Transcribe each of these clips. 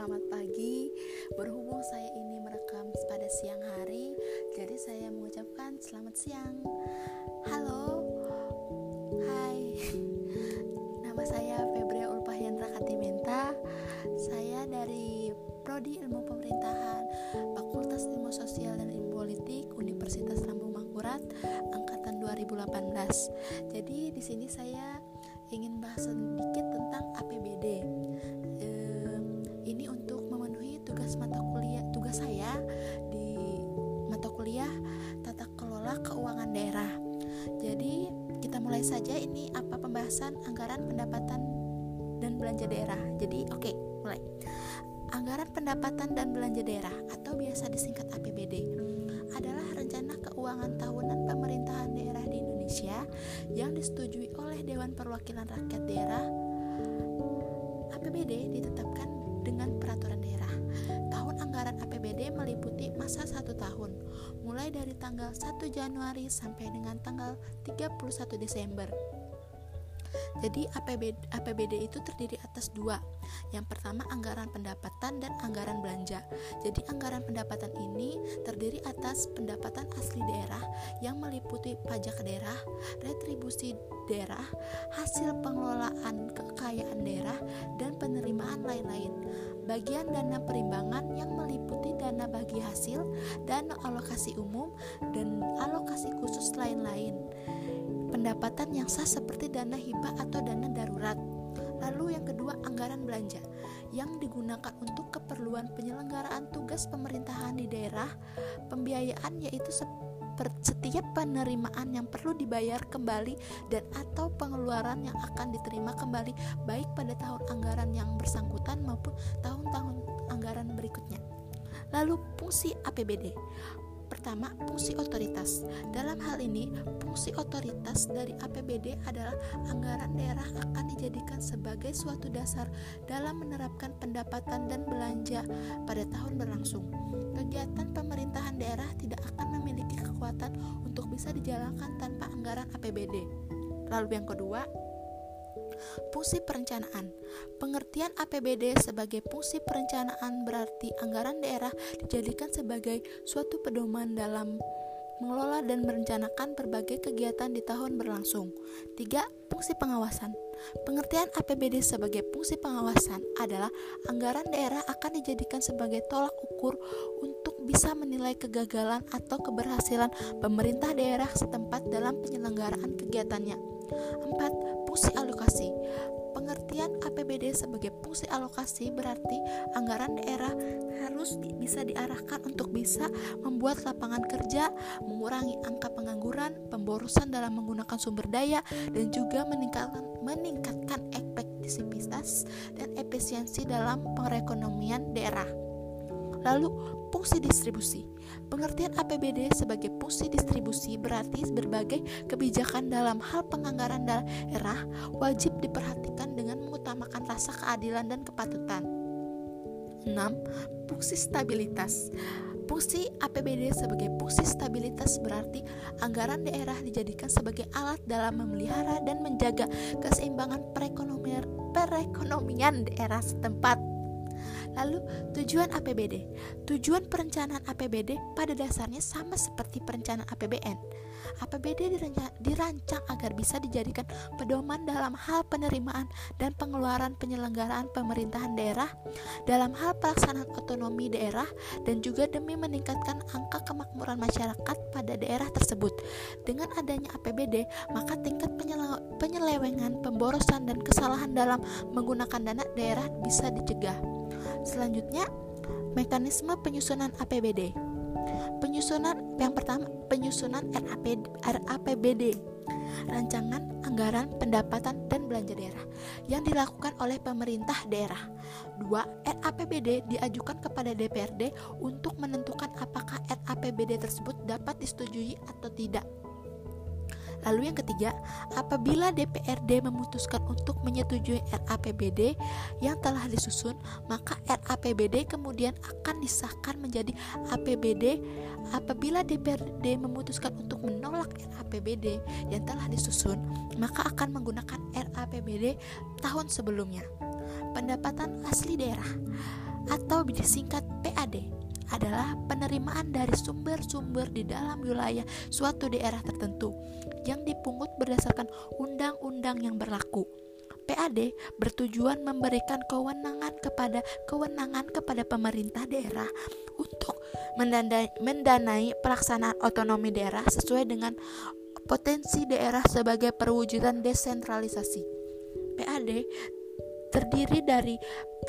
selamat pagi. Berhubung saya ini merekam pada siang hari, jadi saya mengucapkan selamat siang. Halo, hai. Nama saya Febria Ulpahyandra Katimenta. Saya dari Prodi Ilmu Pemerintahan, Fakultas Ilmu Sosial dan Ilmu Politik, Universitas Lambung Mangkurat, angkatan 2018. Jadi di sini saya ingin bahas sedikit tentang APBD saja ini apa pembahasan anggaran pendapatan dan belanja daerah. Jadi oke, okay, mulai. Anggaran pendapatan dan belanja daerah atau biasa disingkat APBD adalah rencana keuangan tahunan pemerintahan daerah di Indonesia yang disetujui oleh Dewan Perwakilan Rakyat Daerah. APBD ditetapkan dengan peraturan daerah. Tahun anggaran APBD meliputi masa satu tahun, mulai dari tanggal 1 Januari sampai dengan tanggal 31 Desember. Jadi APBD, APBD itu terdiri atas dua. Yang pertama anggaran pendapatan dan anggaran belanja. Jadi anggaran pendapatan ini terdiri atas pendapatan asli daerah yang meliputi pajak daerah, retribusi daerah, hasil pengelolaan kekayaan daerah, dan penerimaan lain-lain. Bagian dana perimbangan yang meliputi dana bagi hasil, dana alokasi umum, dan alokasi khusus lain-lain pendapatan yang sah seperti dana hibah atau dana darurat. Lalu yang kedua, anggaran belanja yang digunakan untuk keperluan penyelenggaraan tugas pemerintahan di daerah. Pembiayaan yaitu setiap penerimaan yang perlu dibayar kembali dan atau pengeluaran yang akan diterima kembali baik pada tahun anggaran yang bersangkutan maupun tahun-tahun anggaran berikutnya. Lalu fungsi APBD Pertama, fungsi otoritas. Dalam hal ini, fungsi otoritas dari APBD adalah anggaran daerah akan dijadikan sebagai suatu dasar dalam menerapkan pendapatan dan belanja pada tahun berlangsung. Kegiatan pemerintahan daerah tidak akan memiliki kekuatan untuk bisa dijalankan tanpa anggaran APBD. Lalu yang kedua, Fungsi perencanaan Pengertian APBD sebagai fungsi perencanaan berarti anggaran daerah dijadikan sebagai suatu pedoman dalam mengelola dan merencanakan berbagai kegiatan di tahun berlangsung. 3. Fungsi pengawasan. Pengertian APBD sebagai fungsi pengawasan adalah anggaran daerah akan dijadikan sebagai tolak ukur untuk bisa menilai kegagalan atau keberhasilan pemerintah daerah setempat dalam penyelenggaraan kegiatannya. 4. Fungsi alokasi Pengertian APBD sebagai fungsi alokasi berarti anggaran daerah harus bisa diarahkan untuk bisa membuat lapangan kerja, mengurangi angka pengangguran, pemborosan dalam menggunakan sumber daya, dan juga meningkatkan, meningkatkan efektivitas dan efisiensi dalam perekonomian daerah. Lalu, fungsi distribusi. Pengertian APBD sebagai fungsi distribusi berarti berbagai kebijakan dalam hal penganggaran daerah wajib diperhatikan dengan mengutamakan rasa keadilan dan kepatutan. 6. Fungsi stabilitas. Fungsi APBD sebagai fungsi stabilitas berarti anggaran daerah dijadikan sebagai alat dalam memelihara dan menjaga keseimbangan perekonomian, perekonomian daerah setempat Lalu tujuan APBD. Tujuan perencanaan APBD pada dasarnya sama seperti perencanaan APBN. APBD dirancang agar bisa dijadikan pedoman dalam hal penerimaan dan pengeluaran penyelenggaraan pemerintahan daerah, dalam hal pelaksanaan otonomi daerah, dan juga demi meningkatkan angka kemakmuran masyarakat pada daerah tersebut. Dengan adanya APBD, maka tingkat penyelewengan, pemborosan, dan kesalahan dalam menggunakan dana daerah bisa dicegah. Selanjutnya, mekanisme penyusunan APBD. Penyusunan yang pertama, penyusunan RAP, RAPBD. Rancangan anggaran pendapatan dan belanja daerah yang dilakukan oleh pemerintah daerah. Dua, RAPBD diajukan kepada DPRD untuk menentukan apakah RAPBD tersebut dapat disetujui atau tidak. Lalu yang ketiga, apabila DPRD memutuskan untuk menyetujui RAPBD yang telah disusun, maka RAPBD kemudian akan disahkan menjadi APBD. Apabila DPRD memutuskan untuk menolak RAPBD yang telah disusun, maka akan menggunakan RAPBD tahun sebelumnya. Pendapatan asli daerah atau disingkat PAD adalah penerimaan dari sumber-sumber di dalam wilayah suatu daerah tertentu yang dipungut berdasarkan undang-undang yang berlaku. PAD bertujuan memberikan kewenangan kepada kewenangan kepada pemerintah daerah untuk mendanai, mendanai pelaksanaan otonomi daerah sesuai dengan potensi daerah sebagai perwujudan desentralisasi. PAD terdiri dari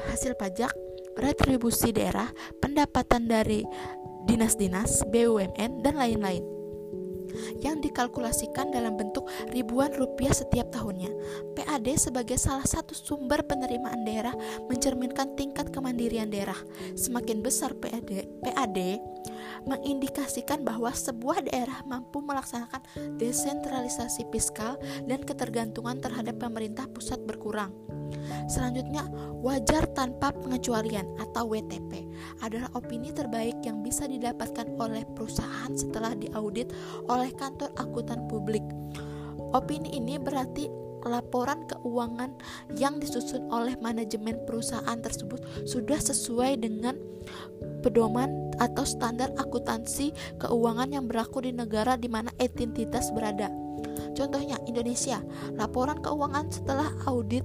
hasil pajak, retribusi daerah, pendapatan dari dinas-dinas, BUMN, dan lain-lain yang dikalkulasikan dalam bentuk ribuan rupiah setiap tahunnya. PAD sebagai salah satu sumber penerimaan daerah mencerminkan tingkat kemandirian daerah. Semakin besar PAD, PAD mengindikasikan bahwa sebuah daerah mampu melaksanakan desentralisasi fiskal dan ketergantungan terhadap pemerintah pusat berkurang. Selanjutnya, wajar tanpa pengecualian atau WTP adalah opini terbaik yang bisa didapatkan oleh perusahaan setelah diaudit oleh kantor akuntan publik. Opini ini berarti laporan keuangan yang disusun oleh manajemen perusahaan tersebut sudah sesuai dengan pedoman atau standar akuntansi keuangan yang berlaku di negara di mana entitas berada. Contohnya Indonesia, laporan keuangan setelah audit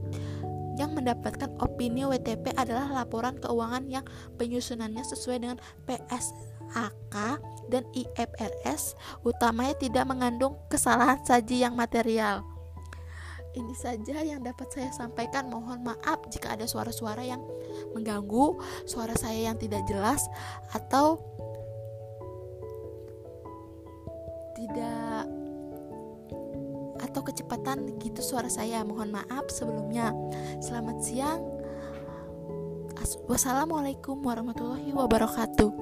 yang mendapatkan opini WTP adalah laporan keuangan yang penyusunannya sesuai dengan PSAK dan IFRS utamanya tidak mengandung kesalahan saji yang material. Ini saja yang dapat saya sampaikan. Mohon maaf jika ada suara-suara yang mengganggu, suara saya yang tidak jelas atau tidak atau kecepatan gitu suara saya. Mohon maaf sebelumnya. Selamat siang. Wassalamualaikum warahmatullahi wabarakatuh.